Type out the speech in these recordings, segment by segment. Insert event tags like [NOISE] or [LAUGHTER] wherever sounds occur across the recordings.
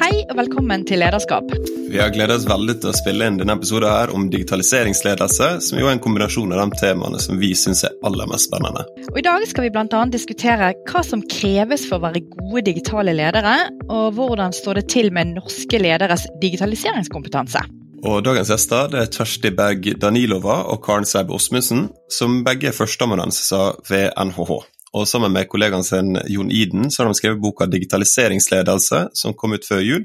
Hei og velkommen til Lederskap. Vi har gledet oss veldig til å spille inn denne episoden her om digitaliseringsledelse, som jo er en kombinasjon av de temaene som vi syns er aller mest spennende. Og I dag skal vi bl.a. diskutere hva som kreves for å være gode digitale ledere, og hvordan står det til med norske lederes digitaliseringskompetanse. Og Dagens gjester er Kjersti Berg Danilova og Karen Seib Osmundsen, som begge er førsteamanuenser ved NHH. Og Sammen med kollegaen sin Jon Iden så har de skrevet boka 'Digitaliseringsledelse', som kom ut før jul,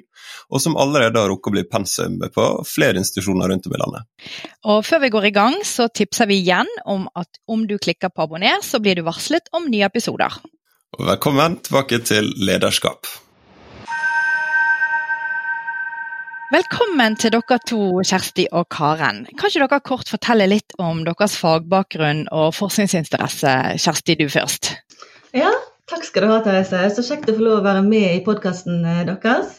og som allerede har rukket å bli pensum på flere institusjoner rundt om i landet. Og Før vi går i gang, så tipser vi igjen om at om du klikker på abonner, så blir du varslet om nye episoder. Og velkommen tilbake til Lederskap. Velkommen til dere to, Kjersti og Karen. Kan ikke dere kort fortelle litt om deres fagbakgrunn og forskningsinteresse? Kjersti, du først. Ja, takk skal du ha, Therese. Så kjekt å få lov å være med i podkasten eh, deres.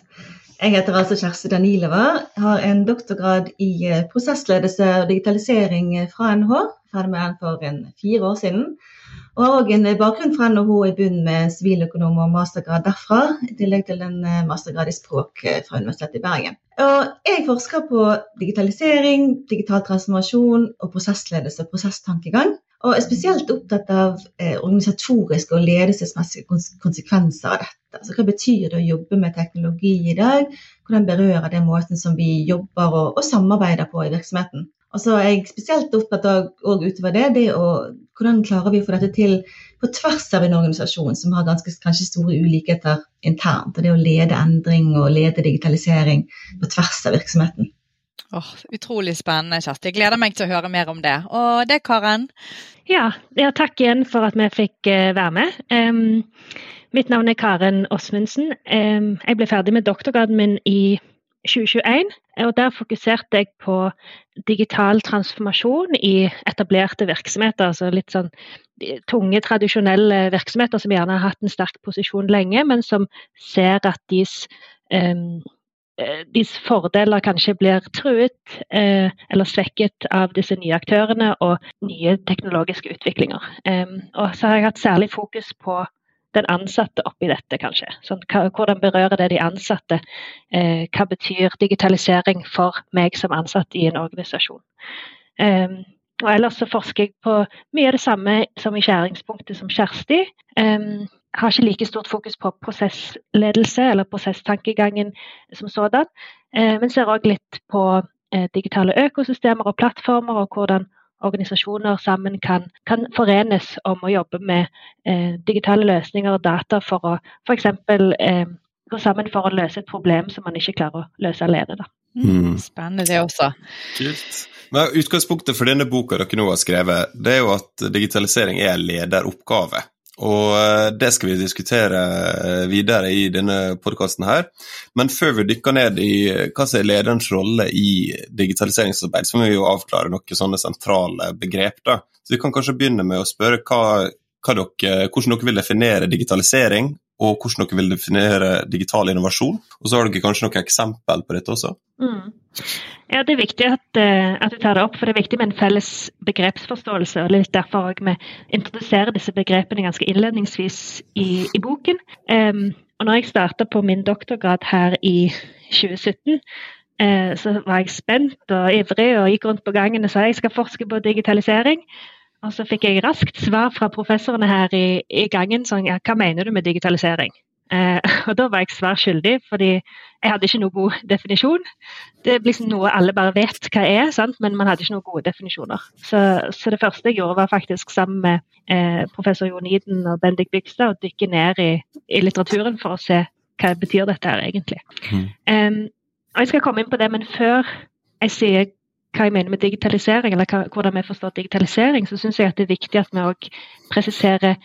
Jeg heter altså Kjersti Danilova. Har en doktorgrad i eh, prosessledelse og digitalisering eh, fra NH. Ferdig med den for en fire år siden. Og en bakgrunn fra NHO i bunn med siviløkonom og mastergrad derfra, i tillegg til en eh, mastergrad i språk eh, fra Universitetet i Bergen. Og jeg forsker på digitalisering, digital transformasjon og prosessledelse og prosesstankegang. Og er spesielt opptatt av eh, organisatoriske og ledelsesmessige konsekvenser av dette. Altså, hva betyr det å jobbe med teknologi i dag? Hvordan berører det måten som vi jobber og, og samarbeider på i virksomheten? Og så er jeg spesielt opptatt av og utover det, det å, hvordan klarer vi å få dette til på tvers av en organisasjon som har ganske kanskje store ulikheter internt. Og det å lede endring og lede digitalisering på tvers av virksomheten. Oh, utrolig spennende, Kjersti. Jeg gleder meg til å høre mer om det. Og det, Karen? Ja, ja takk igjen for at vi fikk uh, være med. Um, mitt navn er Karen Åsmundsen. Um, jeg ble ferdig med doktorgraden min i 2021. og Der fokuserte jeg på digital transformasjon i etablerte virksomheter. altså litt sånn tunge, tradisjonelle virksomheter som gjerne har hatt en sterk posisjon lenge, men som ser at deres, um, deres fordeler kanskje blir truet uh, eller svekket av disse nye aktørene og nye teknologiske utviklinger. Um, og så har jeg hatt særlig fokus på den ansatte oppi dette, kanskje. Sånn, hvordan berører det de ansatte? Eh, hva betyr digitalisering for meg som ansatt i en organisasjon? Um, og ellers så forsker jeg på mye av det samme som i skjæringspunktet som Kjersti. Um, har ikke like stort fokus på prosessledelse eller prosesstankegangen som sådan, uh, men ser òg litt på uh, digitale økosystemer og plattformer, og hvordan organisasjoner sammen kan, kan, forenes om å jobbe med eh, digitale løsninger og data for å f.eks. Eh, gå sammen for å løse et problem som man ikke klarer å løse alene. Da. Mm. Spennende det også. Kult. Men Utgangspunktet for denne boka dere nå har skrevet, det er jo at digitalisering er en lederoppgave. Og eh, det skal vi diskutere eh, videre i denne podkasten her. Men før vi dykker ned i eh, hva som er lederens rolle i digitaliseringsarbeid, så må vi jo avklare noen sånne sentrale begrep. da. Så Vi kan kanskje begynne med å spørre hva, hva dere, hvordan dere vil definere digitalisering, og hvordan dere vil definere digital innovasjon. Og så har dere kanskje noen eksempel på dette også? Mm. Ja, Det er viktig at, uh, at, du tar det opp, for det er viktig med en felles begrepsforståelse. og litt Derfor vi introduserer disse begrepene ganske innledningsvis i, i boken. Um, og når jeg starta på min doktorgrad her i 2017, uh, så var jeg spent og ivrig og gikk rundt på gangen og sa jeg skal forske på digitalisering. Og så fikk jeg raskt svar fra professorene her i, i gangen sånn ja, hva mener du med digitalisering? Eh, [LAUGHS] og da var jeg svar skyldig, fordi jeg hadde ikke noen god definisjon. Det er liksom noe alle bare vet hva er, sant? men man hadde ikke noen gode definisjoner. Så, så det første jeg gjorde, var faktisk sammen med eh, professor Jon Iden og Bendik Bygstad å dykke ned i, i, litteraturen for å se hva betyr dette her egentlig. Mm. Eh, og Jeg skal komme inn på det, men før jeg sier hva jeg mener med digitalisering, eller hva, hvordan vi forstår digitalisering, så syns jeg at det er viktig at vi òg presiserer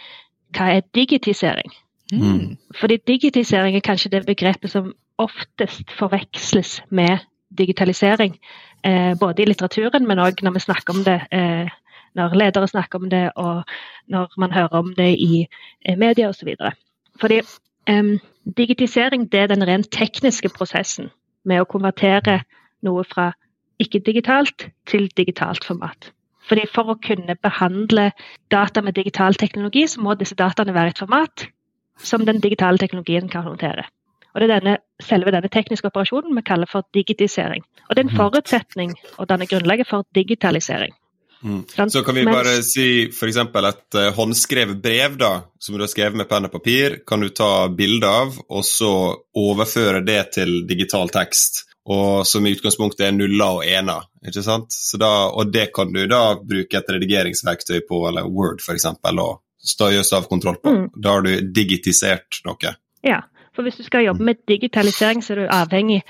hva er digitisering. Mm. Fordi digitisering er kanskje det begrepet som oftest forveksles med digitalisering. Eh, både i litteraturen, men òg når vi snakker om det. Eh, når ledere snakker om det, og når man hører om det i eh, media osv. Fordi digitisering det er den rent tekniske prosessen med å konvertere noe fra ikke-digitalt til digitalt format. Fordi For å kunne behandle data med digital teknologi, så må disse dataene være i et format som den digitale teknologien kan håndtere. Og Det er denne, selve denne tekniske operasjonen vi kaller for digitisering. Og Det er en mhm. forutsetning og danner grunnlaget for digitalisering. Mm. Så kan vi bare si f.eks. et uh, håndskrevet brev da, som du har skrevet med penn og papir, kan du ta bilde av, og så overføre det til digital tekst. Og som i utgangspunktet er nuller og ener. ikke sant? Da, og det kan du da bruke et redigeringsverktøy på, eller Word f.eks., og støyes av kontroll på. Mm. Da har du digitisert noe. Ja, for hvis du skal jobbe med digitalisering, så er du avhengig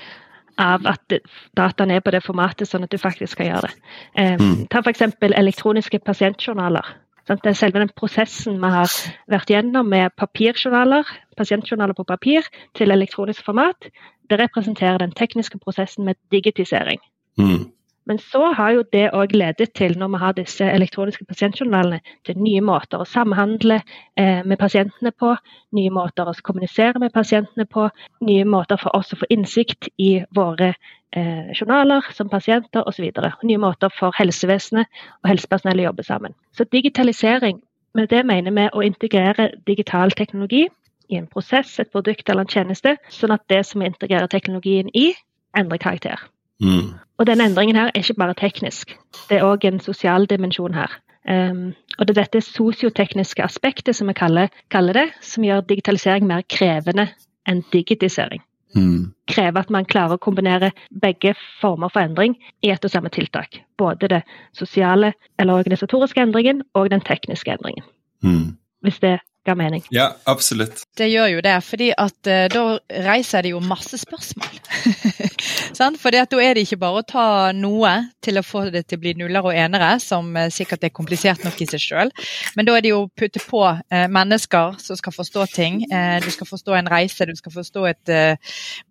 av at dataen er på det formatet, sånn at du faktisk skal gjøre det. Um, mm. Ta f.eks. elektroniske pasientjournaler. Sant? Det er selve den prosessen vi har vært gjennom med papirjournaler, pasientjournaler på papir, til elektronisk format. Det representerer den tekniske prosessen med digitisering. Mm. Men så har jo det òg ledet til, når vi har disse elektroniske pasientjournalene, til nye måter å samhandle eh, med pasientene på, nye måter å kommunisere med pasientene på, nye måter for oss å få innsikt i våre eh, journaler som pasienter osv. Nye måter for helsevesenet og helsepersonell å jobbe sammen. Så digitalisering, med det mener vi å integrere digital teknologi i en prosess, et produkt eller en tjeneste, sånn at det som vi integrerer teknologien i, endrer karakter. Mm. Og denne endringen her er ikke bare teknisk, det er òg en sosial dimensjon her. Um, og det er dette sosiotekniske aspektet som vi kaller, kaller, det, som gjør digitalisering mer krevende enn digitisering. Mm. Krever at man klarer å kombinere begge former for endring i ett og samme tiltak. Både det sosiale eller organisatoriske endringen og den tekniske endringen. Mm. Hvis det ga mening. Ja, absolutt. Det gjør jo det, fordi at uh, da reiser det jo masse spørsmål. [LAUGHS] sånn? For da er det ikke bare å ta noe til å få det til å bli nuller og enere, som uh, sikkert er komplisert nok i seg sjøl, men da er det jo å putte på uh, mennesker som skal forstå ting. du skal forstå en reise, du skal forstå et,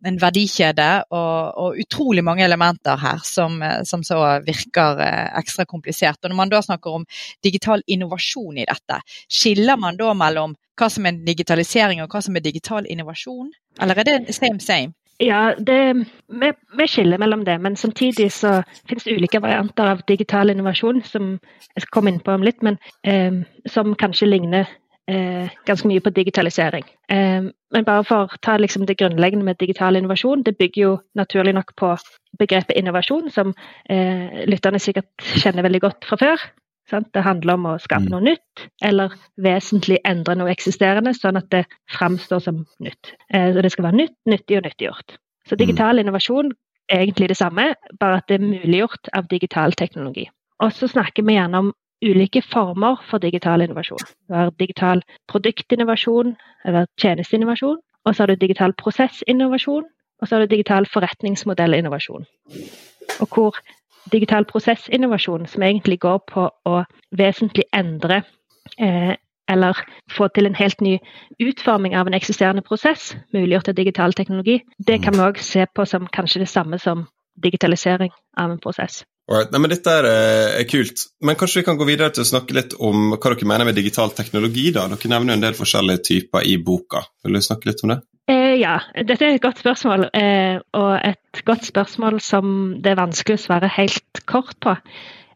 en verdikjede, og, og, utrolig mange elementer her som, som så virker ekstra komplisert. Og når man da snakker om digital innovasjon i dette, skiller man da mellom mellom hva som er digitalisering og hva som er digital innovasjon? Eller er det same same? Ja, det, vi, vi, skiller mellom det, men samtidig så finnes det ulike varianter av digital innovasjon, som jeg skal komme inn på om litt, men eh, som kanskje ligner eh, ganske mye på digitalisering. Eh, men bare for å ta liksom, det grunnleggende med digital innovasjon, det bygger jo naturlig nok på begrepet innovasjon, som eh, lytterne sikkert kjenner veldig godt fra før. Sant? Det handler om å skape mm. noe nytt, eller vesentlig endre noe eksisterende, sånn at det framstår som nytt. Eh, det skal være nytt, nyttig og nyttiggjort. Så digital mm. innovasjon er egentlig det samme, bare at det er muliggjort av digital teknologi. Og så snakker vi gjerne om ulike former for digital innovasjon. Du har digital produktinnovasjon eller tjenesteinnovasjon. Og så har du digital prosessinnovasjon, og så har du digital forretningsmodellinnovasjon. Og hvor digital prosessinnovasjon, som egentlig går på å vesentlig endre eh, eller få til en helt ny utforming av en eksisterende prosess, muliggjort av digital teknologi, det kan vi òg se på som kanskje det samme som digitalisering av en prosess. Alright. Nei, men Dette er, eh, er, kult. Men kanskje vi kan gå videre til å snakke litt om hva dere mener med digital teknologi? da? Dere nevner jo en del forskjellige typer i boka. Vil du snakke litt om det? Eh, ja, dette er et godt spørsmål. Eh, og et godt spørsmål som det er vanskelig å svare helt kort på.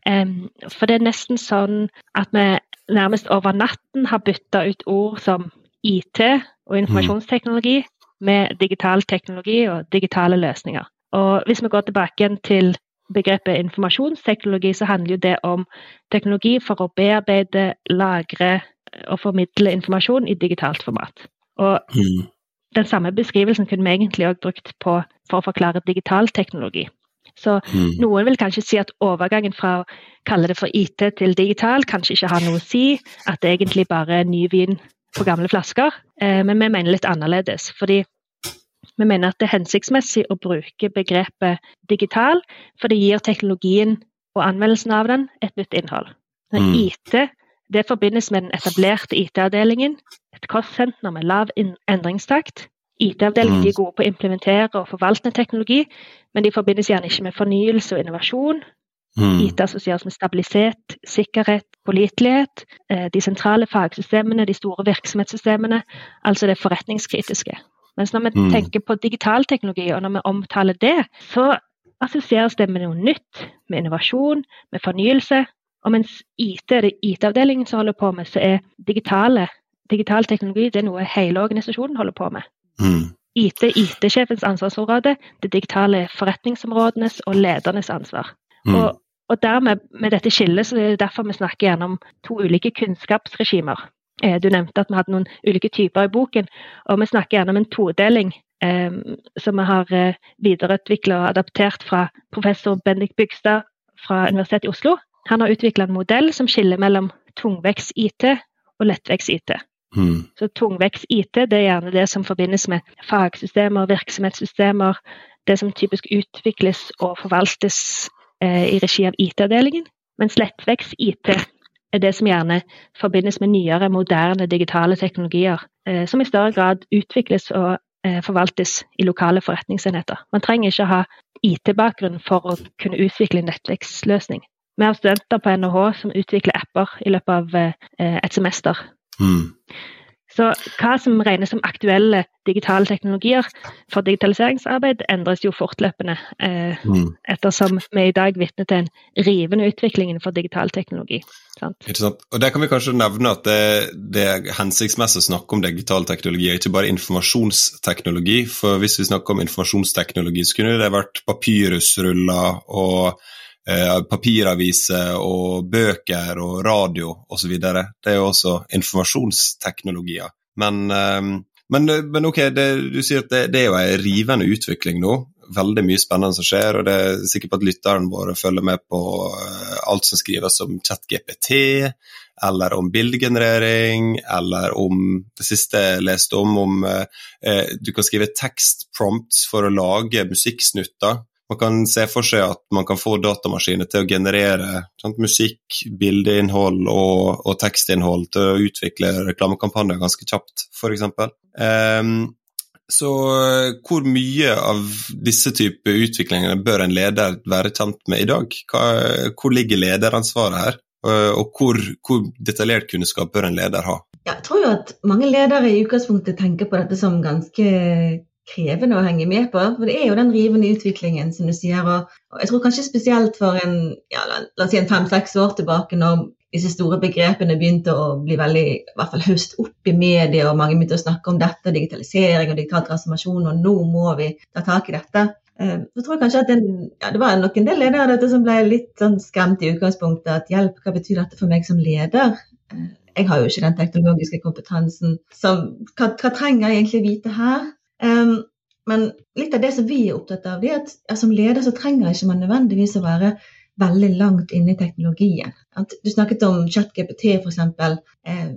Eh, for det er nesten sånn at vi nærmest over natten har bytta ut ord som IT og informasjonsteknologi med digital teknologi og digitale løsninger. Og hvis vi går tilbake igjen til begrepet informasjonsteknologi, så handler jo det om teknologi for å bearbeide, lagre og formidle informasjon i digitalt format. Og mm den samme beskrivelsen kunne vi egentlig også brukt på, for å forklare digital teknologi. Så mm. noen vil kanskje si at overgangen fra å kalle det for IT til digital kanskje ikke har noe å si, at det egentlig bare er ny vin på gamle flasker. Eh, men vi mener litt annerledes. Fordi vi mener at det er hensiktsmessig å bruke begrepet digital, for det gir teknologien og anvendelsen av den et nytt innhold. Mm. IT det forbindes med den etablerte IT-avdelingen, et kostsenter med lav endringstakt. IT-avdelingen mm. er gode på å implementere og forvalte teknologi, men de forbindes gjerne ikke med fornyelse og innovasjon. Mm. IT assosieres med stabilitet, sikkerhet, pålitelighet. Eh, de sentrale fagsystemene, de store virksomhetssystemene, altså det forretningskritiske. Mens når vi mm. tenker på digital teknologi, og når vi omtaler det, så assosieres det med noe nytt, med innovasjon, med fornyelse. Og mens IT er det IT-avdelingen som holder på med, så er digitale, digital teknologi det er noe hele organisasjonen holder på med. Mm. IT IT-sjefens ansvarsområde, det digitale er forretningsområdenes og ledernes ansvar. Mm. Og, og dermed, med dette skillet, så er det derfor vi snakker gjerne om to ulike kunnskapsregimer. Eh, du nevnte at vi hadde noen ulike typer i boken, og vi snakker gjerne om en todeling eh, som vi har eh, videreutvikla og adaptert fra professor Bendik Bygstad fra Universitetet i Oslo. Han har utvikla en modell som skiller mellom tungvekts-IT og lettvekts-IT. Mm. Så tungvekts-IT det er gjerne det som forbindes med fagsystemer, virksomhetssystemer, det som typisk utvikles og forvaltes eh, i regi av IT-avdelingen. Mens lettvekst-IT er det som gjerne forbindes med nyere, moderne digitale teknologier, eh, som i større grad utvikles og eh, forvaltes i lokale forretningsenheter. Man trenger ikke ha IT-bakgrunn for å kunne utvikle en nettveksløsning. Vi har studenter på NHH som utvikler apper i løpet av eh, et semester. Mm. Så hva som regnes som aktuelle digitale teknologier for digitaliseringsarbeid, endres jo fortløpende, eh, mm. ettersom vi i dag vitner til en rivende utvikling for digital teknologi. Sant? Og Der kan vi kanskje nevne at det, det er hensiktsmessig å snakke om digital teknologi, ikke bare informasjonsteknologi. For hvis vi snakker om informasjonsteknologi, så kunne det vært papyrusruller og eh, papiraviser og bøker og radio osv. Det er jo også informasjonsteknologier. Men, eh, men, men ok, det, du sier at det, det er jo en rivende utvikling nå. Veldig mye spennende som skjer, og det er sikkert på at lytteren vår følger med på uh, alt som skrives om ChatGPT, eller om bildegenerering, eller om det siste jeg leste om, om eh, du kan skrive tekstprompts for å lage musikksnutter man kan se for seg at man kan få datamaskiner til å generere sant, musikk, bildeinnhold og, og, tekstinnhold til å utvikle reklamekampanjer ganske kjapt, f.eks. Um, ehm, så hvor mye av disse typer utviklingene bør en leder være kjent med i dag? Hva, hvor ligger lederansvaret her? Og hvor, hvor, detaljert kunnskap bør en leder ha? Jeg tror jo at mange ledere i utgangspunktet tenker på dette som ganske krevende å henge med på. For det er jo den rivende utviklingen, som du sier. Og, jeg tror kanskje spesielt for en, ja, la oss si en fem-seks år tilbake, når disse store begrepene begynte å bli veldig i hvert fall høst opp i media, og mange begynte å snakke om dette, digitalisering og digital transformasjon, og nå må vi ta tak i dette. Eh, så tror jeg kanskje at den, ja, Det var nok en del ledere dette som ble litt sånn skremt i utgangspunktet. At hjelp, hva betyr dette for meg som leder? Eh, jeg har jo ikke den teknologiske kompetansen. Så hva, hva trenger jeg egentlig vite her? Um, men litt av det som vi er opptatt av, det er at ja, som leder så trenger ikke man nødvendigvis å være veldig langt inne i teknologien. Du snakket om ChatGPT f.eks. Eh,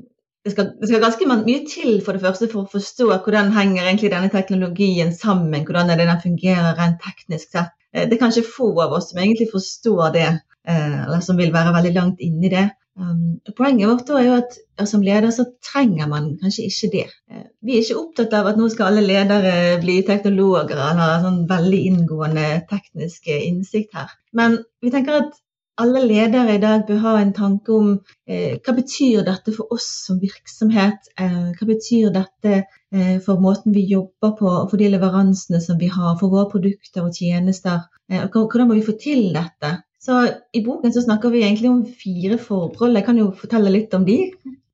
det, skal, det skal ganske mye til for det første for å forstå hvordan henger denne teknologien sammen, hvordan er det den fungerer rent teknisk sett. Eh, det er kanskje få av oss som egentlig forstår det, eh, eller som vil være veldig langt inne i det. Um, poenget vårt er jo at som leder så trenger man kanskje ikke det. Uh, vi er ikke opptatt av at nå skal alle ledere bli teknologer eller ha sånn veldig inngående teknisk innsikt her. Men vi tenker at alle ledere i dag bør ha en tanke om eh, hva betyr dette for oss som virksomhet? Eh, hva betyr dette eh, for måten vi jobber på og for de leveransene som vi har for våre produkter og tjenester? Eh, hvordan må vi få til dette? Så I boken så snakker vi egentlig om fire forhold. Jeg kan jo fortelle litt om de.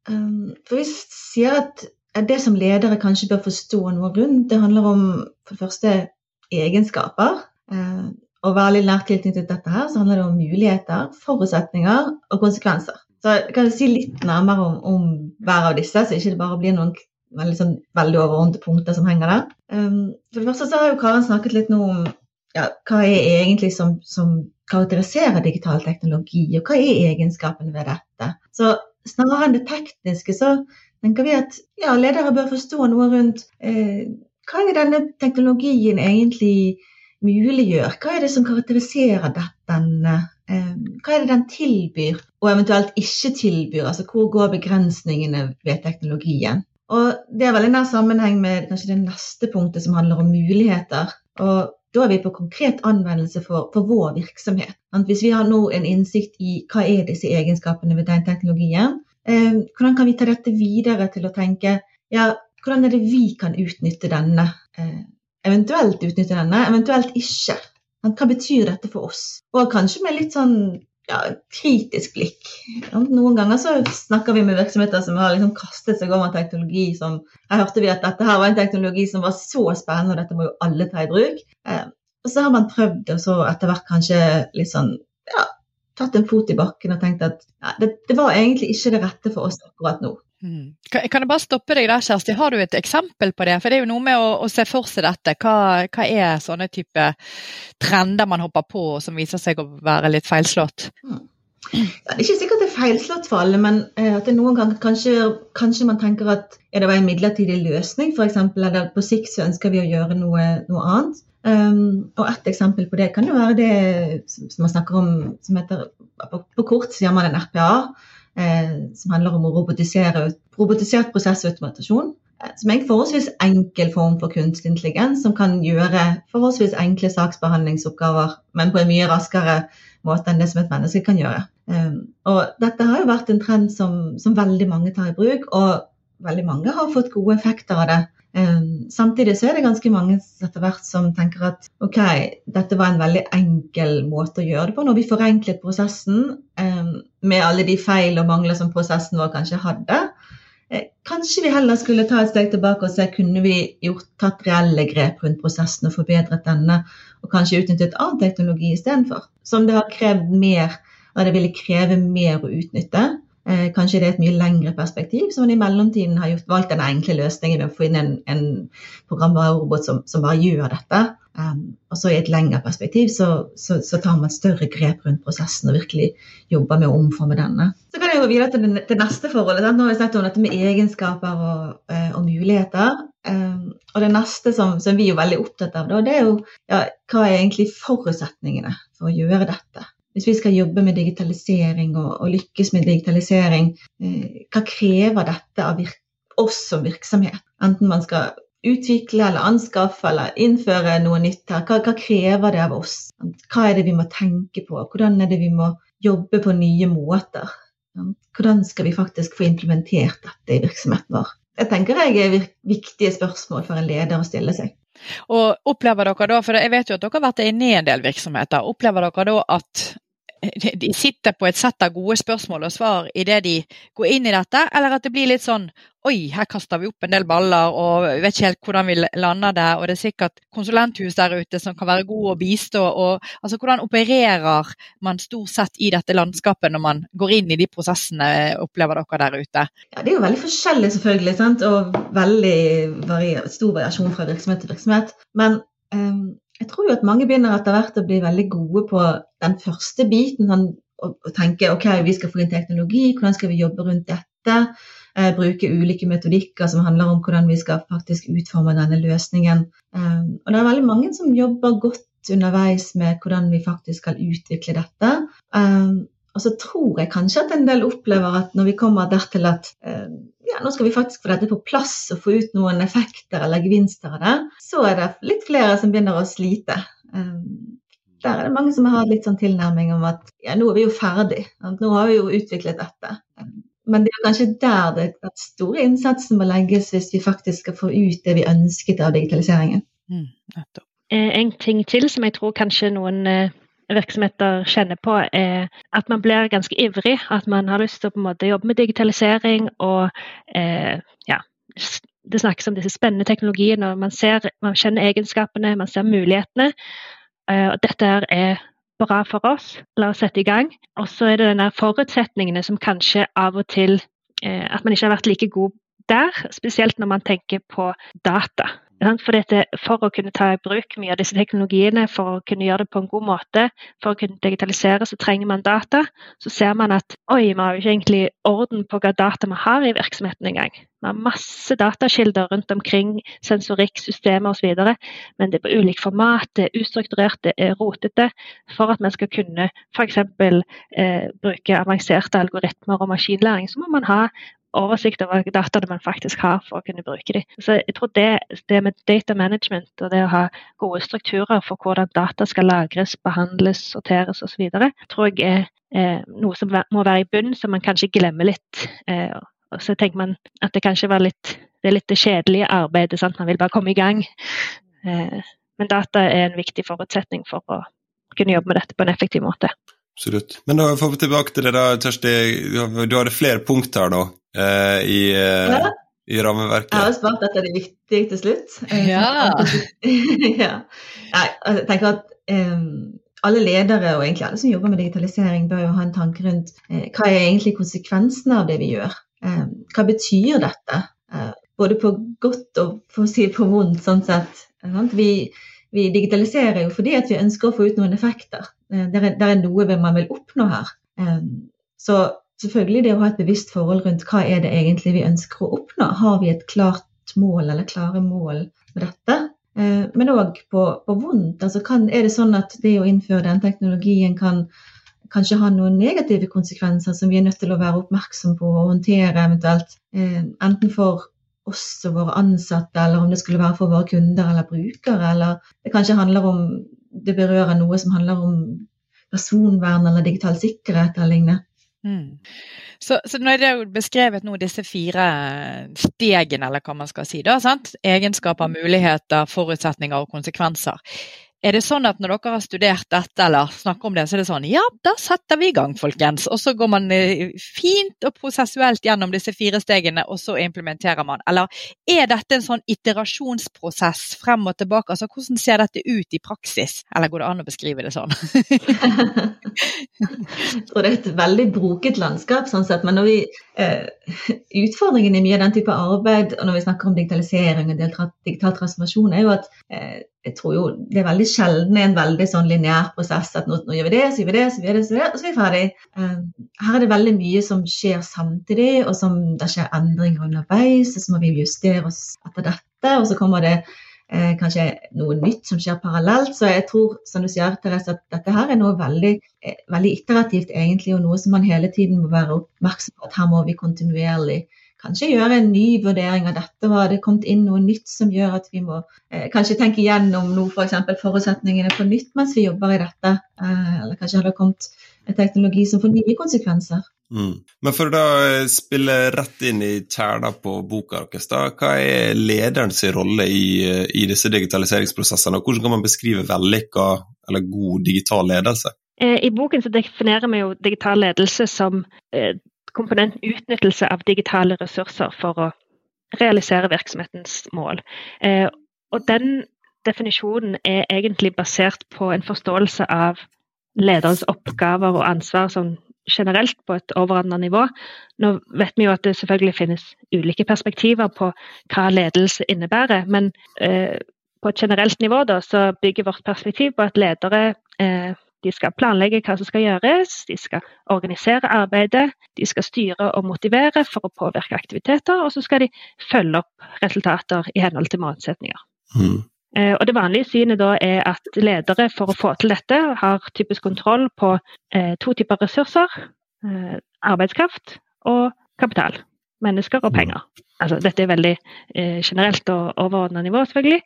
Um, for vi sier at det som ledere kanskje bør forstå noe rundt, det handler om for det første egenskaper. Uh, og være litt nært tilknyttet dette her, så handler det om muligheter, forutsetninger og konsekvenser. Så jeg kan si litt nærmere om, om hver av disse, så ikke det bare blir noen veldig, sånn, veldig overordnede punkter som henger der. Um, for det første så har jo Karen snakket litt nå om ja, hva er egentlig som, som karakteriserer digital teknologi, og hva er egenskapene ved dette. Så snarere enn det tekniske, så tenker vi at ja, ledere bør forstå noe rundt eh, hva er denne teknologien egentlig muliggjør? Hva er det som karakteriserer denne? Eh, hva er det den tilbyr, og eventuelt ikke tilbyr? Altså hvor går begrensningene ved teknologien? Og Det er veldig nær sammenheng med kanskje det neste punktet som handler om muligheter. Og da er vi på konkret anvendelse for, for vår virksomhet. Hvis vi har nå en innsikt i hva er disse egenskapene ved den teknologien, eh, hvordan kan vi ta dette videre til å tenke ja, hvordan er det vi kan utnytte denne? Eh, eventuelt utnytte denne, eventuelt ikke. Hva betyr dette for oss? Og kanskje med litt sånn ja, kritisk blikk. Noen ganger så snakker vi med virksomheter som har liksom kastet seg over teknologi som Her hørte vi at dette her var en teknologi som var så spennende, og dette må jo alle ta i bruk. Eh, og så har man prøvd, og så etter hvert kanskje litt sånn ja, tatt en fot i bakken og tenkt at ja, det, det var egentlig ikke det rette for oss akkurat nå. Mm. Kan, jeg bare stoppe deg der, Kjersti. Har du et eksempel på det? For det er jo noe med å, å se for seg dette. Hva, hva, er sånne type trender man hopper på som viser seg å være litt feilslått? Mm. Ja, det er ikke sikkert det er feilslått for alle, men eh, at det noen ganger kanskje, kanskje, man tenker at ja, det en midlertidig løsning, f.eks. Eller på sikt så ønsker vi å gjøre noe, noe annet. Um, og Et eksempel på det kan jo være det som man snakker om som heter På, på kort sier man en RPA som handler om å robotisere robotisert prosessautomatasjon. Eh, som er en forholdsvis enkel form for kunstig intelligens, som kan gjøre forholdsvis enkle saksbehandlingsoppgaver, men på en mye raskere måte enn det som et menneske kan gjøre. Um, og dette har jo vært en trend som, som veldig mange tar i bruk, og veldig mange har fått gode effekter av det. Samtidig så er det ganske mange etter hvert som tenker at ok, dette var en veldig enkel måte å gjøre det på. Når vi forenklet prosessen med alle de feil og mangler som prosessen vår kanskje hadde, eh, kanskje vi heller skulle ta et steg tilbake og se kunne vi gjort, tatt reelle grep rundt prosessen og forbedret denne, og kanskje utnyttet annen teknologi istedenfor. Som det har krevd mer, og det ville kreve mer å utnytte. Eh, kanskje det er et mye lengre perspektiv, så man i mellomtiden har gjort, valgt den enkle løsningen med å få inn en, en programvarerobot som, som, bare gjør dette. Um, og så i et lengre perspektiv så, så, så, tar man større grep rundt prosessen og virkelig jobber med å omforme denne. Så kan jeg gå videre til det, til neste forholdet. Nå har vi snakket om dette med egenskaper og, uh, og muligheter. Um, og det neste som, som, vi er veldig opptatt av, da, det er jo ja, hva er egentlig forutsetningene for å gjøre dette hvis vi skal jobbe med digitalisering og, og lykkes med digitalisering, eh, hva krever dette av oss som virksomhet? Enten man skal utvikle eller anskaffe eller innføre noe nytt her. Hva, hva, krever det av oss? Hva er det vi må tenke på? Hvordan er det vi må jobbe på nye måter? Hvordan skal vi faktisk få implementert dette i virksomheten vår? Det tenker jeg er viktige spørsmål for en leder å stille seg. Og opplever dere da, for Jeg vet jo at dere har vært inne i en del virksomheter. Opplever dere da at de sitter på et sett av gode spørsmål og svar idet de går inn i dette, eller at det blir litt sånn Oi, her kaster vi opp en del baller og vi vet ikke helt hvordan vi lander det. Og det er sikkert konsulenthus der ute som kan være gode å bistå. Og, altså, hvordan opererer man stort sett i dette landskapet når man går inn i de prosessene, opplever dere der ute? Ja, Det er jo veldig forskjellig, selvfølgelig. Sant? Og veldig stor variasjon fra virksomhet til virksomhet. Men um jeg tror jo at mange begynner etter hvert å bli veldig gode på den første biten. Sånn, og tenke ok, vi skal få inn teknologi, hvordan skal vi jobbe rundt dette? Eh, bruke ulike metodikker som handler om hvordan vi skal faktisk utforme denne løsningen. Eh, og det er veldig mange som jobber godt underveis med hvordan vi faktisk skal utvikle dette. Eh, og så tror jeg kanskje at en del opplever at når vi kommer dertil at eh, ja, nå skal vi faktisk få dette på plass og få ut noen effekter eller gevinster av det, så er det litt flere som begynner å slite. Eh, der er det mange som har litt sånn tilnærming om at ja, nå er vi jo ferdig. Nå har vi jo utviklet dette. Men det er kanskje der det, den store innsatsen må legges hvis vi faktisk skal få ut det vi ønsket av digitaliseringen. Mm, eh, en ting til som jeg tror kanskje noen virksomheter kjenner på, er at man blir ganske ivrig. At man har lyst til å på en måte jobbe med digitalisering og eh, ja, det snakkes om disse spennende teknologiene. og Man, ser, man kjenner egenskapene, man ser mulighetene. Eh, og dette er bra for oss. La oss sette i gang. Og så er det denne forutsetningene som kanskje av og til eh, At man ikke har vært like god der, spesielt når man tenker på data. For, dette, for, å kunne ta i bruk mye av disse teknologiene, for å kunne gjøre det på en god måte, for å kunne digitalisere, så trenger man data. Så ser man at oi, vi har jo ikke egentlig orden på hva data vi har i virksomheten engang. Vi har masse datakilder rundt omkring, sensorikk, systemer osv. Men det er på ulikt format, det er ustrukturert, det er rotete. For at vi skal kunne f.eks. Eh, bruke avanserte algoritmer og maskinlæring, så må man ha oversikt over dataene man faktisk har for å kunne bruke dem. Så jeg tror det, det med data management og det å ha gode strukturer for hvordan data skal lagres, behandles, sorteres osv., tror jeg er eh, noe som må være i bunn, som man kanskje glemmer litt. Eh, og så tenker man at det kanskje var litt det er litt det kjedelige arbeidet. Sant? Man vil bare komme i gang. Eh, men data er en viktig forutsetning for å kunne jobbe med dette på en effektiv måte. Absolutt. Men da får vi tilbake til det da, Kjersti. Du hadde flere punkt her da, eh, i, eh, ja. i, rammeverket. Jeg har spart det er det viktige til slutt. Ja. [LAUGHS] ja. Jeg tenker at um, alle ledere og egentlig alle som jobber med digitalisering, bør jo ha en tanke rundt eh, hva er egentlig konsekvensene av det vi gjør. Um, hva betyr dette? Uh, både på godt og for å si på vondt, sånn sett. Vi, vi digitaliserer jo fordi at vi ønsker å få ut noen effekter. Eh, det er, det er noe man vil oppnå her. Eh, så selvfølgelig det å ha et bevisst forhold rundt hva er det egentlig vi ønsker å oppnå. Har vi et klart mål eller klare mål med dette? Eh, men òg på, på, vondt. Altså kan, er det sånn at det å innføre den teknologien kan kanskje ha noen negative konsekvenser som vi er nødt til å være oppmerksom på og håndtere eventuelt. Enten for oss og våre ansatte, eller om det skulle være for våre kunder eller brukere. Eller det kanskje handler om det berører noe som handler om personvern eller digital sikkerhet eller lignende. Mm. Så, så er det jo beskrevet nå disse fire stegene, eller hva man skal si, da, sant? egenskaper, muligheter, forutsetninger og konsekvenser. Er det sånn at når dere har studert dette eller snakker om det, så er det sånn ja, da setter vi i gang, folkens. Og så går man eh, fint og prosessuelt gjennom disse fire stegene, og så implementerer man. Eller er dette en sånn iterasjonsprosess frem og tilbake? Altså hvordan ser dette ut i praksis? Eller går det an å beskrive det sånn? Jeg tror det er et veldig broket landskap, sånn sett. Men når vi, eh, utfordringen i mye av den type arbeid, og når vi snakker om digitalisering og digital transformasjon, er jo at eh, jeg tror jo det er veldig sjelden en veldig sånn lineær prosess at nå, nå, gjør vi det, så gjør vi det, så gjør vi det, så gjør vi det, og så er vi ferdig. Um, her er det veldig mye som skjer samtidig, og som det skjer endringer underveis, og så må vi justere oss etter dette, og så kommer det eh, kanskje noe nytt som skjer parallelt. Så jeg tror, som du sier, Therese, at dette her er noe veldig, eh, veldig iterativt egentlig, og noe som man hele tiden må være oppmerksom på at her må vi kontinuerlig kanskje gjøre en ny vurdering av dette. Har det kommet inn noe nytt som gjør at vi må eh, kanskje tenke igjennom noe, f.eks. For forutsetningene på nytt mens vi jobber i dette? Eh, eller kanskje har det kommet en teknologi som får nye konsekvenser? Mm. Men for å da eh, spille rett inn i kjerna på boka deres, da, hva er lederens rolle i, eh, i, disse digitaliseringsprosessene? og Hvordan kan man beskrive vellykka eller god digital ledelse? Eh, I boken så definerer vi jo digital ledelse som komponenten utnyttelse av digitale ressurser for å realisere virksomhetens mål. Eh, og den definisjonen er egentlig basert på en forståelse av lederens oppgaver og ansvar sånn generelt på et overordnet nivå. Nå vet vi jo at det selvfølgelig finnes ulike perspektiver på hva ledelse innebærer, men eh, på et generelt nivå da, så bygger vårt perspektiv på at ledere eh, de skal planlegge hva som skal gjøres, de skal organisere arbeidet, de skal styre og motivere for å påvirke aktiviteter, og så skal de følge opp resultater i henhold til målsetninger. Mm. Eh, og Det vanlige synet da er at ledere for å få til dette har typisk kontroll på eh, to typer ressurser. Eh, arbeidskraft og kapital. Mennesker og penger. Altså, dette er veldig generelt og overordna nivå, selvfølgelig.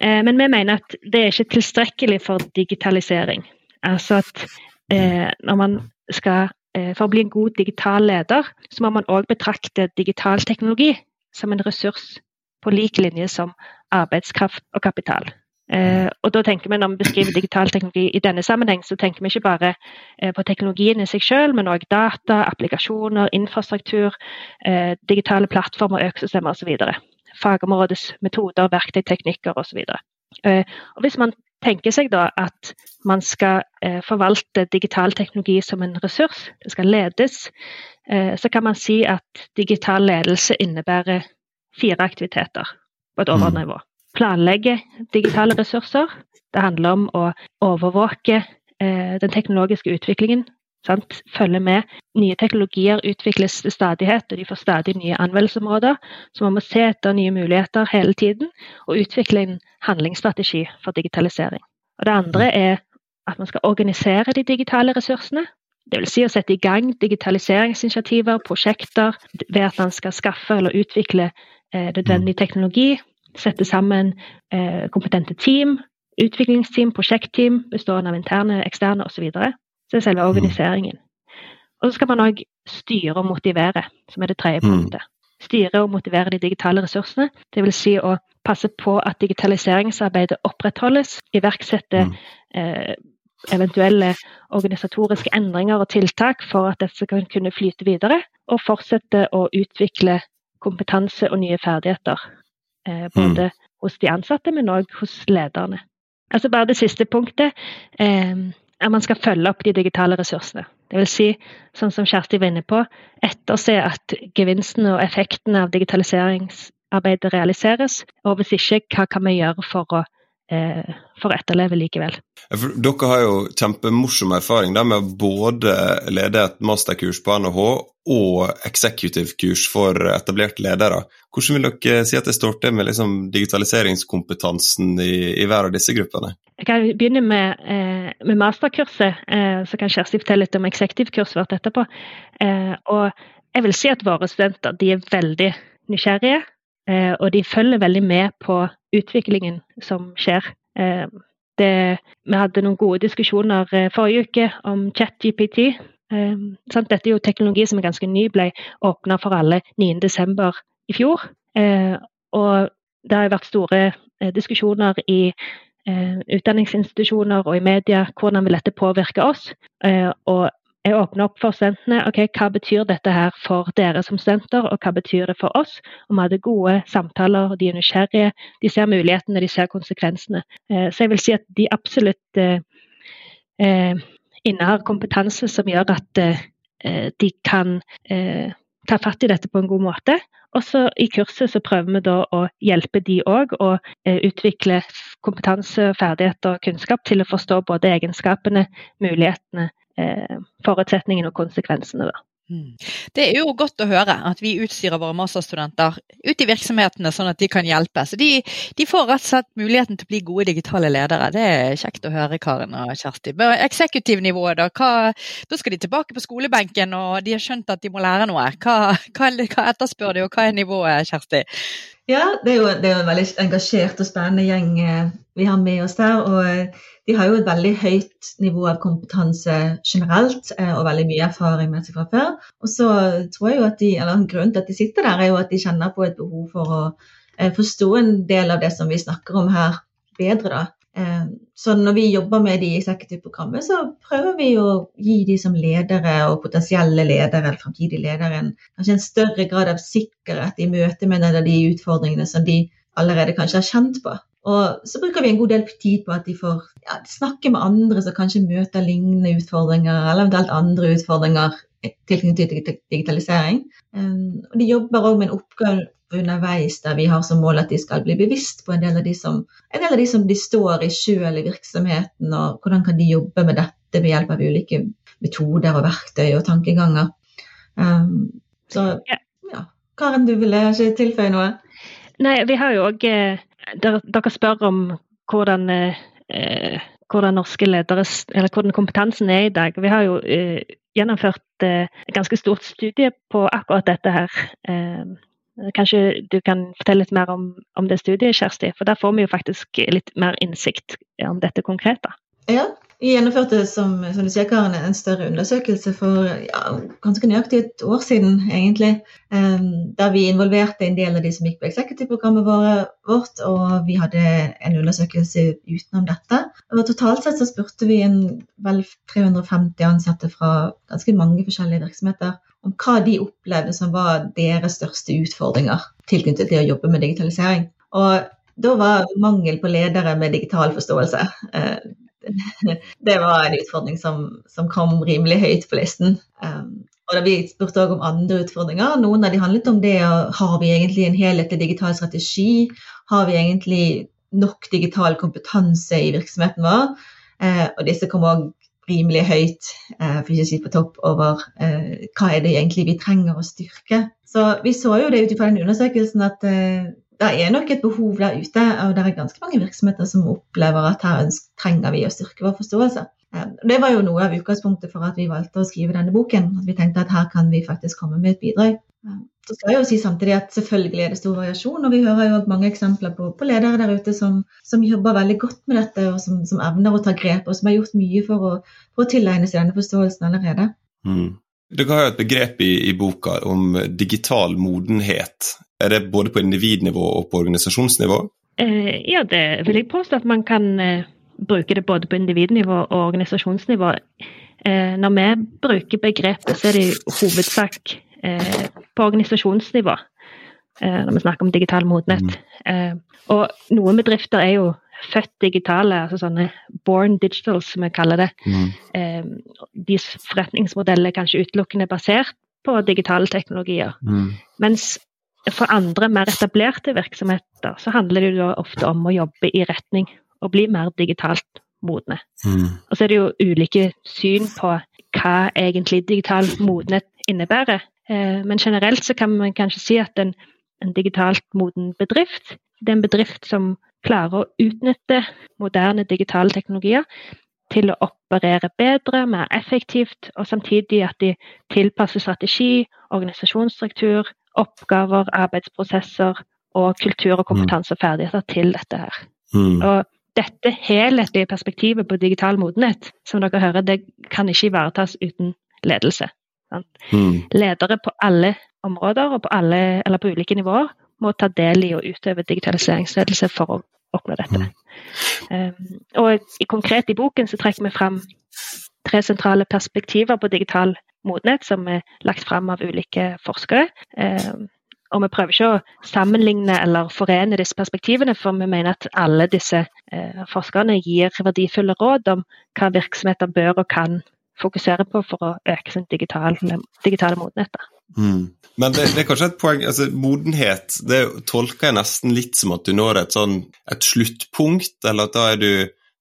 Men vi mener at det er ikke tilstrekkelig for digitalisering. Altså at eh, når man skal eh, For å bli en god digital leder, så må man òg betrakte digital teknologi som en ressurs på lik linje som arbeidskraft og kapital. Eh, og da tenker vi Når vi beskriver digital teknologi i denne sammenheng, så tenker vi ikke bare eh, på teknologien i seg selv, men òg data, applikasjoner, infrastruktur, eh, digitale plattformer, økosystemer osv. Fagområdets metoder, verktøy, teknikker osv. Eh, og hvis man tenker seg da at man skal eh, forvalte digital teknologi som en ressurs, det skal ledes, eh, så kan man si at digital ledelse innebærer fire aktiviteter på et mm. overordnet nivå. Planlegge digitale ressurser. Det handler om å overvåke eh, den teknologiske utviklingen. Sant? Følge med. Nye teknologier utvikles til stadighet, og de får stadig nye anvendelsesområder. Så man må se etter nye muligheter hele tiden, og utvikle en handlingsstrategi for digitalisering. Og Det andre er at man skal organisere de digitale ressursene. Dvs. Si å sette i gang digitaliseringsinitiativer, prosjekter, ved at man skal skaffe eller utvikle eh, nødvendig teknologi, sette sammen eh, kompetente team, utviklingsteam, prosjektteam bestående av interne, eksterne osv. Så, det er selve organiseringen. Og så skal man òg styre og motivere, som er det tredje punktet. Styre og motivere de digitale ressursene. Dvs. Si å passe på at digitaliseringsarbeidet opprettholdes, iverksette eh, eventuelle organisatoriske endringer og tiltak for at dette skal kunne flyte videre, og fortsette å utvikle kompetanse og nye ferdigheter. Eh, både mm. hos de ansatte, men òg hos lederne. Altså bare det siste punktet. Eh, at man skal følge opp de digitale ressursene. Vil si, sånn som Kjersti var inne på, etterse at gevinstene og effektene av digitaliseringsarbeidet realiseres. Og hvis ikke, hva kan vi gjøre for å for å etterleve likevel. dere har jo kjempemorsom erfaring med å både lede et masterkurs på NHH og executive-kurs for etablerte ledere. Hvordan vil dere si at det står til med liksom digitaliseringskompetansen i, i, hver av disse gruppene? Jeg kan begynne med, eh, med masterkurset, eh, så kan Kjersti fortelle litt om executive-kurset vårt etterpå. og jeg vil si at våre studenter de er veldig nysgjerrige Eh, og de følger veldig med på utviklingen som skjer. Eh, det, vi hadde noen gode diskusjoner eh, forrige uke om ChatGPT. Dette er jo teknologi som er ganske ny, ble åpna for alle 9.12. i fjor. Og det har vært store diskusjoner i utdanningsinstitusjoner og i media hvordan vil dette påvirke oss. Og jeg åpner opp for studentene. ok, Hva betyr dette her for dere som studenter, og hva betyr det for oss? Og Vi hadde gode samtaler, de er nysgjerrige, de ser mulighetene, de ser konsekvensene. Eh, så jeg vil si at de absolutt eh, eh, innehar kompetanse som gjør at de kan ta fatt i dette på en god måte. Og så I kurset så prøver vi da å hjelpe de òg å utvikle kompetanse, ferdigheter og kunnskap til å forstå både egenskapene, mulighetene forutsetningene og konsekvensene. Da. Mm. Det er jo godt å høre at vi utstyrer våre masterstudenter ut i virksomhetene sånn at de kan hjelpe. Så de, de, får rett og slett muligheten til å bli gode digitale ledere. Det er kjekt å høre, Karen og Kjersti. Eksekutivnivået, da? Hva, da skal de tilbake på skolebenken og de har skjønt at de må lære noe. Hva, hva, hva etterspør de, og hva er nivået, Kjersti? Ja, det er, jo, det er jo en veldig engasjert og spennende gjeng eh, vi har med oss der. Og eh, de har jo et veldig høyt nivå av kompetanse generelt, eh, og veldig mye erfaring med seg fra før. Og så tror jeg jo at de, eller Grunnen til at de sitter der, er jo at de kjenner på et behov for å forstå en del av det som vi snakker om her, bedre. da. Eh, så når vi jobber med de i executive-programmet, så prøver vi å gi de som ledere og potensielle ledere eller fremtidige ledere en, kanskje en større grad av sikkerhet i møte med de utfordringene som de allerede kanskje har kjent på. Og så bruker vi en god del tid på at de får ja, snakke med andre som kanskje møter lignende utfordringer, eller eventuelt andre utfordringer tilknyttet til digitalisering. Eh, og de jobber òg med en oppgave underveis der vi har som mål at de skal bli bevisst på en del av de som, en del av de, som de står i sjøl i virksomheten, og hvordan kan de jobbe med dette ved hjelp av ulike metoder og verktøy og tankeganger. Um, så ja. Karen, du ville ikke tilføye noe? Nei, vi har jo òg eh, Dere spør om hvordan eh, hvordan norske ledere, eller hvordan kompetansen er i dag. Vi har jo eh, gjennomført eh, et ganske stort studie på akkurat dette her. Eh, Kanskje du kan fortelle litt mer om, om, det studiet, Kjersti? For der får vi jo faktisk litt mer innsikt om dette konkret. Ja, vi gjennomførte som, som du sier, Karen, en større undersøkelse for ja, ganske nøyaktig et år siden, egentlig. Um, der vi involverte en del av de som gikk på executive-programmet vårt, og vi hadde en undersøkelse utenom dette. Og totalt sett så spurte vi en vel 350 ansatte fra ganske mange forskjellige virksomheter om hva de opplevde som var deres største utfordringer tilknyttet til å jobbe med digitalisering. Og da var mangel på ledere med digital forståelse eh, [LAUGHS] det var en utfordring som, som, kom rimelig høyt på listen. Um, og da Vi spurte også om andre utfordringer. Noen av de handlet om det har vi egentlig en helhetlig digital strategi. Har vi egentlig nok digital kompetanse i virksomheten vår? Eh, og disse kom òg rimelig høyt, eh, for ikke å si på topp, over eh, hva er det egentlig vi trenger å styrke. Så vi så jo det ut ifra den undersøkelsen at eh, det er nok et behov der ute, og det er ganske mange virksomheter som opplever at her trenger vi å styrke vår forståelse. Eh, Det var jo noe av utgangspunktet for at vi valgte å skrive denne boken. At vi tenkte at her kan vi faktisk komme med et bidrag. Eh, Så skal jeg jo si samtidig at selvfølgelig er det stor variasjon, og vi hører jo mange eksempler på, på ledere der ute som, som jobber veldig godt med dette, og som, som evner å ta grep, og som har gjort mye for å, for å tilegne seg denne forståelsen allerede. Mm. Dere har jo et begrep i, i boka om digital modenhet. Er det både på individnivå og på organisasjonsnivå? Eh, ja, det vil jeg påstå at man kan eh, bruke det både på individnivå og organisasjonsnivå. Eh, når vi bruker begrepet, så er det i hovedsak eh, på organisasjonsnivå. Eh, når vi snakker om digital modenhet. Eh, og noen bedrifter er jo født digitale, altså sånne born digital, som vi kaller det. Eh, deres forretningsmodell er kanskje utelukkende basert på digitale teknologier. Mm. Mens for andre mer etablerte virksomheter så handler det jo ofte om å jobbe i retning å bli mer digitalt modne. Mm. Og så er det jo ulike syn på hva egentlig digital modenhet innebærer. Eh, Men generelt så kan man kanskje si at en, en digitalt moden bedrift, det er en bedrift som klarer å utnytte moderne digitale teknologier til å operere bedre, mer effektivt, og samtidig at de tilpasser strategi, organisasjonsstruktur, oppgaver, arbeidsprosesser og kultur og kompetanse og ferdigheter til dette her. Mm. Og dette helhetlige perspektivet på digital modenhet, som dere hører, det kan ikke ivaretas uten ledelse. Mm. Ledere på alle områder og på, alle, eller på ulike nivåer må ta del i å utøve digitaliseringsledelse for å oppnå dette. Um, og i, konkret i boken så trekker vi fram tre sentrale perspektiver på digital modenhet som er lagt fram av ulike forskere. Um, og vi prøver ikke å sammenligne eller forene disse perspektivene, for vi mener at alle disse eh, forskerne gir verdifulle råd om hva virksomheter bør og kan fokusere på for å øke sin digitale, digitale modenhet. Mm. Men det, det er kanskje et poeng altså Modenhet det tolker jeg nesten litt som at du når et sånn et sluttpunkt, eller at da er du,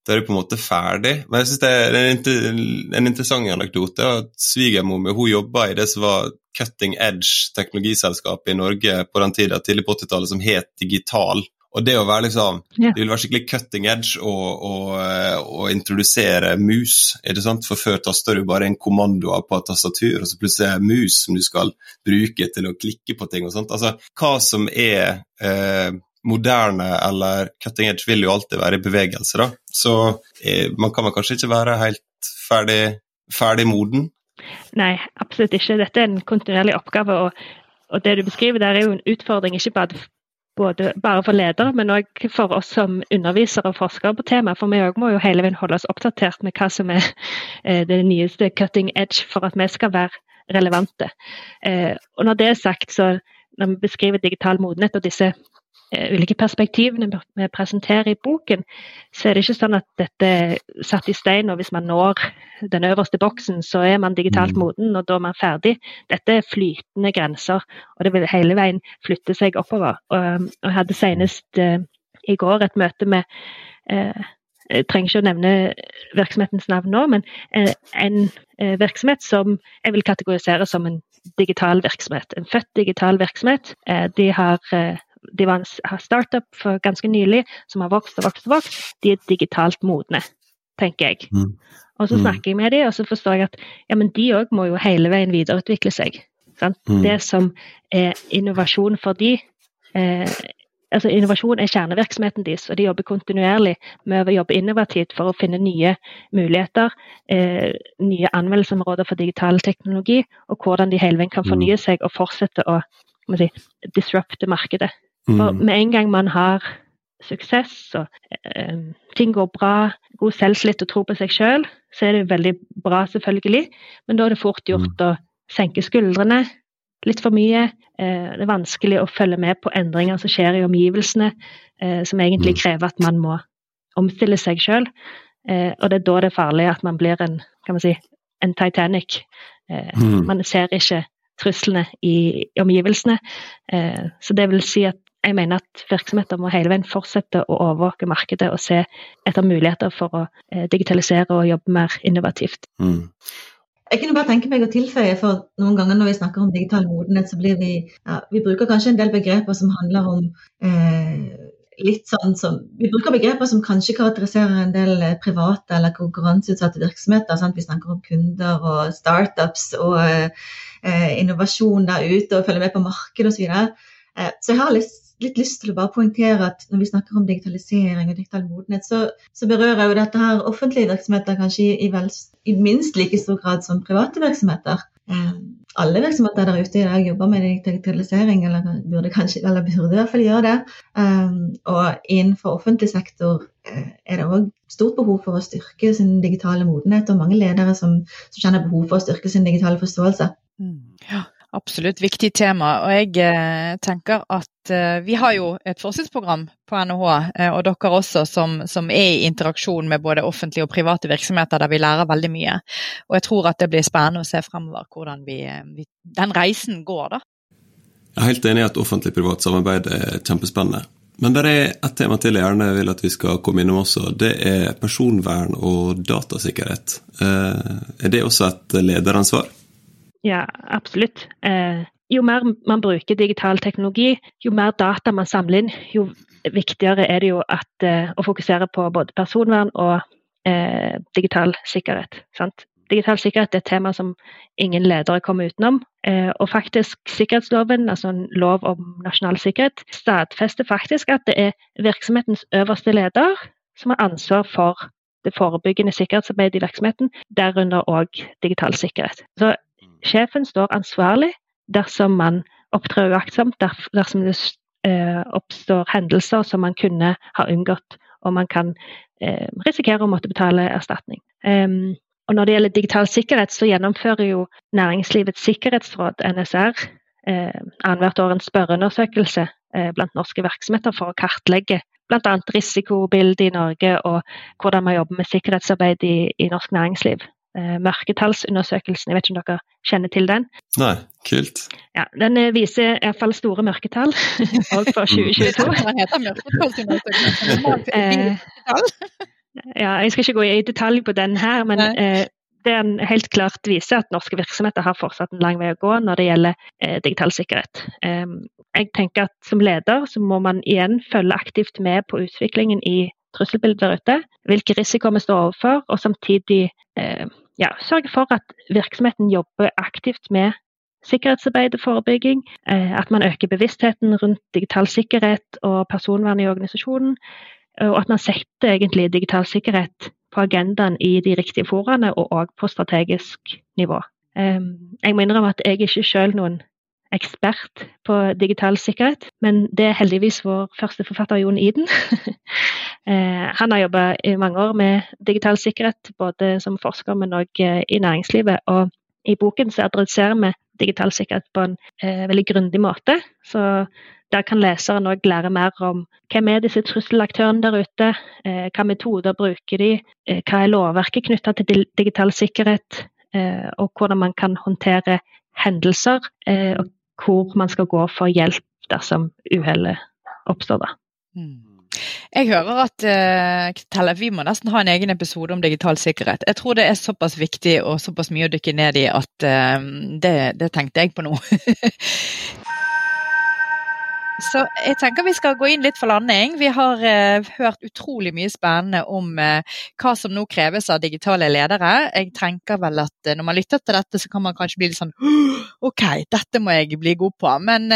da er du på en måte ferdig. Men jeg synes det er en, en interessant anekdote. at Svigermor hun jobba i det som var cutting edge teknologiselskap i Norge på den tida, tidlig på 80-tallet, som het Digital. Og det å være liksom. Det vil være skikkelig cutting edge å introdusere mus. er det sant? For før taster du bare en kommando på et tastatur, og så plutselig er det mus som du skal bruke til å klikke på ting. og sånt. Altså, Hva som er eh, moderne eller cutting edge, vil jo alltid være i bevegelse. da. Så eh, man kan vel kanskje ikke være helt ferdig, ferdig moden. Nei, absolutt ikke. Dette er en kontinuerlig oppgave. Og, og det du beskriver der, er jo en utfordring ikke bare, både, bare for ledere, men òg for oss som undervisere og forskere på temaet. For vi òg må jo hele veien holde oss oppdatert med hva som er eh, det nyeste cutting edge for at vi skal være relevante. Eh, og når det er sagt, så når vi beskriver digital modenhet og disse ulike perspektivene vi presenterer i boken, så er det ikke sånn at dette er satt i stein, og hvis man når den øverste boksen, så er man digitalt Mm. moden, og da er man ferdig. Dette er flytende grenser, og det vil hele veien flytte seg oppover. Og, og jeg hadde senest eh, i går et møte med eh, jeg trenger ikke å nevne virksomhetens navn nå, men eh, en eh, virksomhet som jeg vil kategorisere som en digital virksomhet. En født digital virksomhet. Eh, de har eh, de var en startup for ganske nylig som har vokst og vokst og vokst. De er digitalt modne, tenker jeg. Mm. Og så Mm. snakker jeg med dem, og så forstår jeg at ja, men de òg må jo hele veien videreutvikle seg. Sant? Mm. Det som er innovasjon for de, eh, altså Innovasjon er kjernevirksomheten deres, og de jobber kontinuerlig med å jobbe innovativt for å finne nye muligheter, eh, nye anvendelsesområder for digital teknologi, og hvordan de hele veien kan Mm. fornye seg og fortsette å si, disrupte markedet. For Mm. med en gang man har suksess og eh, ting går bra, god selvtillit og tro på seg sjøl, så er det veldig bra, selvfølgelig. Men da er det fort gjort å senke skuldrene litt for mye. Eh, det er vanskelig å følge med på endringer som skjer i omgivelsene, eh, som egentlig Mm. krever at man må omstille seg sjøl. Eh, og det er da det er farlig at man blir en, kan man si, en Titanic. Eh, Mm. man ser ikke truslene i, i omgivelsene. Eh, så det vil si at jeg mener at virksomheter må hele veien fortsette å overvåke markedet og se etter muligheter for å eh, digitalisere og jobbe mer innovativt. Mm. Jeg kunne bare tenke meg å tilføye, for noen ganger når vi snakker om digital modenhet, så blir vi ja, Vi bruker kanskje en del begreper som handler om eh, litt sånn som Vi bruker begreper som kanskje karakteriserer en del eh, private eller konkurranseutsatte virksomheter. Sant? Vi snakker om kunder og startups og eh, innovasjon der ute og følger med på markedet osv. Så, videre. eh, så jeg har lyst, litt lyst til å bare poengtere at når vi snakker om digitalisering og digital modenhet, så, så berører jo dette her offentlige virksomheter kanskje i, vel, i minst like stor grad som private virksomheter. Eh, alle virksomheter der ute i dag jobber med digitalisering, eller burde kanskje, eller burde i hvert fall gjøre det. Um, og innenfor offentlig sektor uh, er det òg stort behov for å styrke sin digitale modenhet, og mange ledere som, som kjenner behov for å styrke sin digitale forståelse. Mm. Ja. Absolutt viktig tema. Og jeg eh, tenker at eh, vi har jo et forskningsprogram på NHH, eh, og dere også, som, som, er i interaksjon med både offentlige og private virksomheter, der vi lærer veldig mye. Og jeg tror at det blir spennende å se fremover hvordan vi, vi, den reisen går, da. Jeg er helt enig i at offentlig-privat samarbeid er kjempespennende. Men det er ett tema til jeg gjerne vil at vi skal komme innom også. Det er personvern og datasikkerhet. Er det også et lederansvar? Ja, absolutt. Eh, jo mer man bruker digital teknologi, jo mer data man samler inn, jo viktigere er det jo at, eh, å fokusere på både personvern og eh, digital sikkerhet. Sant? Digital sikkerhet er et tema som ingen ledere kommer utenom. Eh, og faktisk sikkerhetsloven, altså en lov om nasjonal sikkerhet, stadfester faktisk at det er virksomhetens øverste leder som har ansvar for det forebyggende sikkerhetsarbeidet i virksomheten, derunder òg digital sikkerhet. Så sjefen står ansvarlig dersom man opptrer uaktsomt, dersom det eh, oppstår hendelser som man kunne ha unngått, og man kan eh, risikere å måtte betale erstatning. Um, og når det gjelder digital sikkerhet, så gjennomfører jo Næringslivets sikkerhetsråd, NSR, eh, annethvert år en spørreundersøkelse eh, blant norske virksomheter for å kartlegge bl.a. risikobildet i Norge og hvordan man jobber med sikkerhetsarbeid i, i norsk næringsliv mørketallsundersøkelsen. Jeg vet ikke om dere kjenner til den? Nei, kult. Ja, Den eh, viser iallfall store mørketall, [LAUGHS] òg for 2022. Den heter mørketallsundersøkelsen. Eh, [LAUGHS] ja, jeg skal ikke gå i detalj på den her, men eh, den helt klart viser at norske virksomheter har fortsatt en lang vei å gå når det gjelder eh, digital sikkerhet. Eh, jeg tenker at Som leder så må man igjen følge aktivt med på utviklingen i trusselbildet der ute, hvilke risikoer vi står overfor, og samtidig eh, ja, sørge for at virksomheten jobber aktivt med sikkerhetsarbeid og forebygging. Eh, at man øker bevisstheten rundt digital sikkerhet og personvern i organisasjonen. Og at man setter egentlig digital sikkerhet på agendaen i de riktige foraene, og òg på strategisk nivå. Eh, jeg må innrømme at jeg ikke selv noen ekspert på digital sikkerhet, men det er heldigvis vår første forfatter, Jon Iden. [LAUGHS] Eh, han har jobba i mange år med digital sikkerhet, både som forsker, men òg eh, i næringslivet. Og i boken så adresserer vi digital sikkerhet på en eh, veldig grundig måte. Så der kan leseren òg lære mer om hvem er disse trusselaktørene der ute, eh, hva metoder bruker de, hva er lovverket knytta til digital sikkerhet, og hvordan man kan håndtere hendelser, og hvor man skal gå for hjelp dersom uhellet oppstår. da. Mm. Jeg hører at uh, vi må nesten ha en egen episode om digital sikkerhet. Jeg tror det er såpass viktig og såpass mye å dykke ned i at uh, det, det, tenkte jeg på nå. [LAUGHS] Så jeg tenker vi skal gå inn litt for landing. Vi har uh, hørt utrolig mye spennende om hva som nå kreves av digitale ledere. Jeg tenker vel at når man lytter til dette, så kan man kanskje bli litt sånn [GASPS] OK, dette må jeg bli god på. Men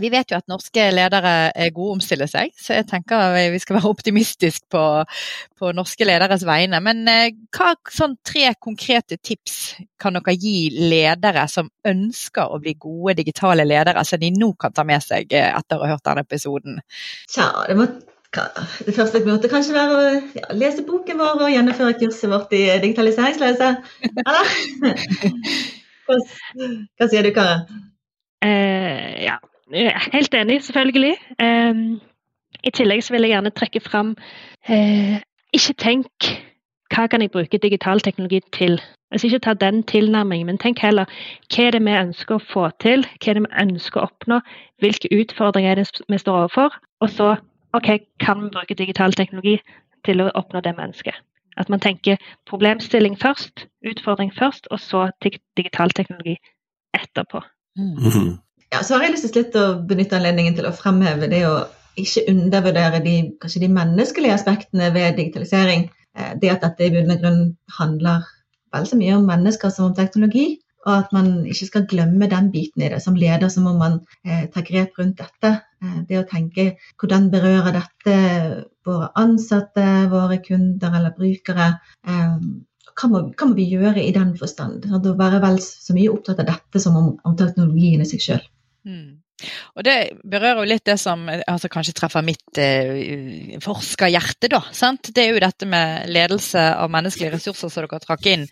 vi vet jo at norske ledere er gode å omstille seg, så jeg tenker vi skal være optimistiske på, på norske lederes vegne. Men eh, hva sånn tre konkrete tips kan dere gi ledere som ønsker å bli gode digitale ledere, som de nå kan ta med seg eh, etter å ha hørt denne episoden? Tja, det, må, det første måtte kanskje være å ja, lese boken vår og gjennomføre kurset vårt i digitaliseringsledelse. [LAUGHS] Hva, hva sier du, Kara? Eh, ja, Helt enig, selvfølgelig. Um, I tillegg så vil jeg gjerne trekke fram uh, Ikke tenk hva kan jeg bruke digital teknologi til? Altså Ikke ta den tilnærmingen, men tenk heller hva er det vi ønsker å få til? Hva er det vi ønsker å oppnå? Hvilke utfordringer er det vi står overfor? Og så ok, kan vi bruke digital teknologi til å oppnå det vi ønsker? At man tenker problemstilling først, utfordring først, og så digital teknologi etterpå. Mm. Ja, så har jeg lyst til å benytte anledningen til å fremheve det å ikke undervurdere de, kanskje de menneskelige aspektene ved digitalisering. Eh, det at dette i bunn og grunn handler vel så mye om mennesker som om teknologi. Og at man ikke skal glemme den biten i det. Som leder så må man eh, ta grep rundt dette. Eh, det å tenke hvordan berører dette våre ansatte, våre kunder eller brukere. Eh, hva, må, hva, må, vi gjøre i den forstand? Å være vel så mye opptatt av dette som om, om teknologien i seg sjøl. Mm. Og Det berører jo litt det som altså kanskje treffer mitt eh, forskerhjerte. da, sant? Det er jo dette med ledelse av menneskelige ressurser som dere trakk inn.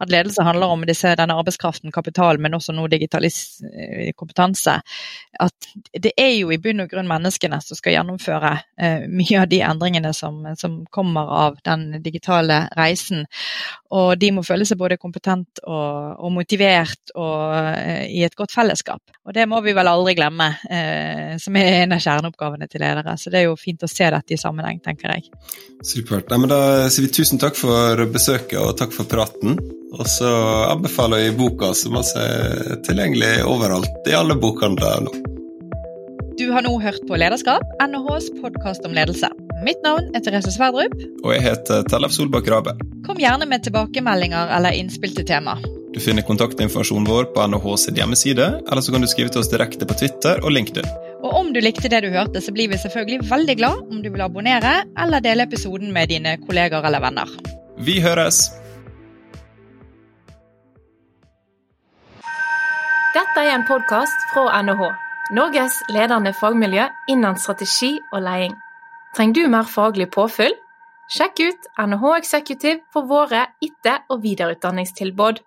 At ledelse handler om disse, denne arbeidskraften, kapital, men også nå digitalis eh, kompetanse. At det er jo i bunn og grunn menneskene som skal gjennomføre eh, mye av de endringene som, som, kommer av den digitale reisen. Og de må føle seg både kompetent og, og motivert og eh, i et godt fellesskap. Og det må vi vel aldri glemme stemme, eh, som er en av kjerneoppgavene til ledere. Så det er jo fint å se dette i sammenheng, tenker jeg. Supert. Nei, men da sier vi tusen takk for besøket og takk for praten. Og så anbefaler vi boka, som altså er tilgjengelig overalt i alle bokhandler nå. Du har nå hørt på Lederskap, NHHs podkast om ledelse. Mitt navn er Therese Sverdrup. Og jeg heter Tellef Solbakk Rabe. Kom gjerne med tilbakemeldinger eller innspill til tema. Du finner kontaktinformasjonen vår på NHHs hjemmeside, eller så kan du skrive til oss direkte på Twitter og LinkedIn. Og om du likte det du hørte, så blir vi selvfølgelig veldig glad om du vil abonnere eller dele episoden med dine kolleger eller venner. Vi høres! Dette er en podkast fra NHH, Norges ledende fagmiljø innen strategi og leding. Trenger du mer faglig påfyll? Sjekk ut NHH Executive for våre etter- og videreutdanningstilbud.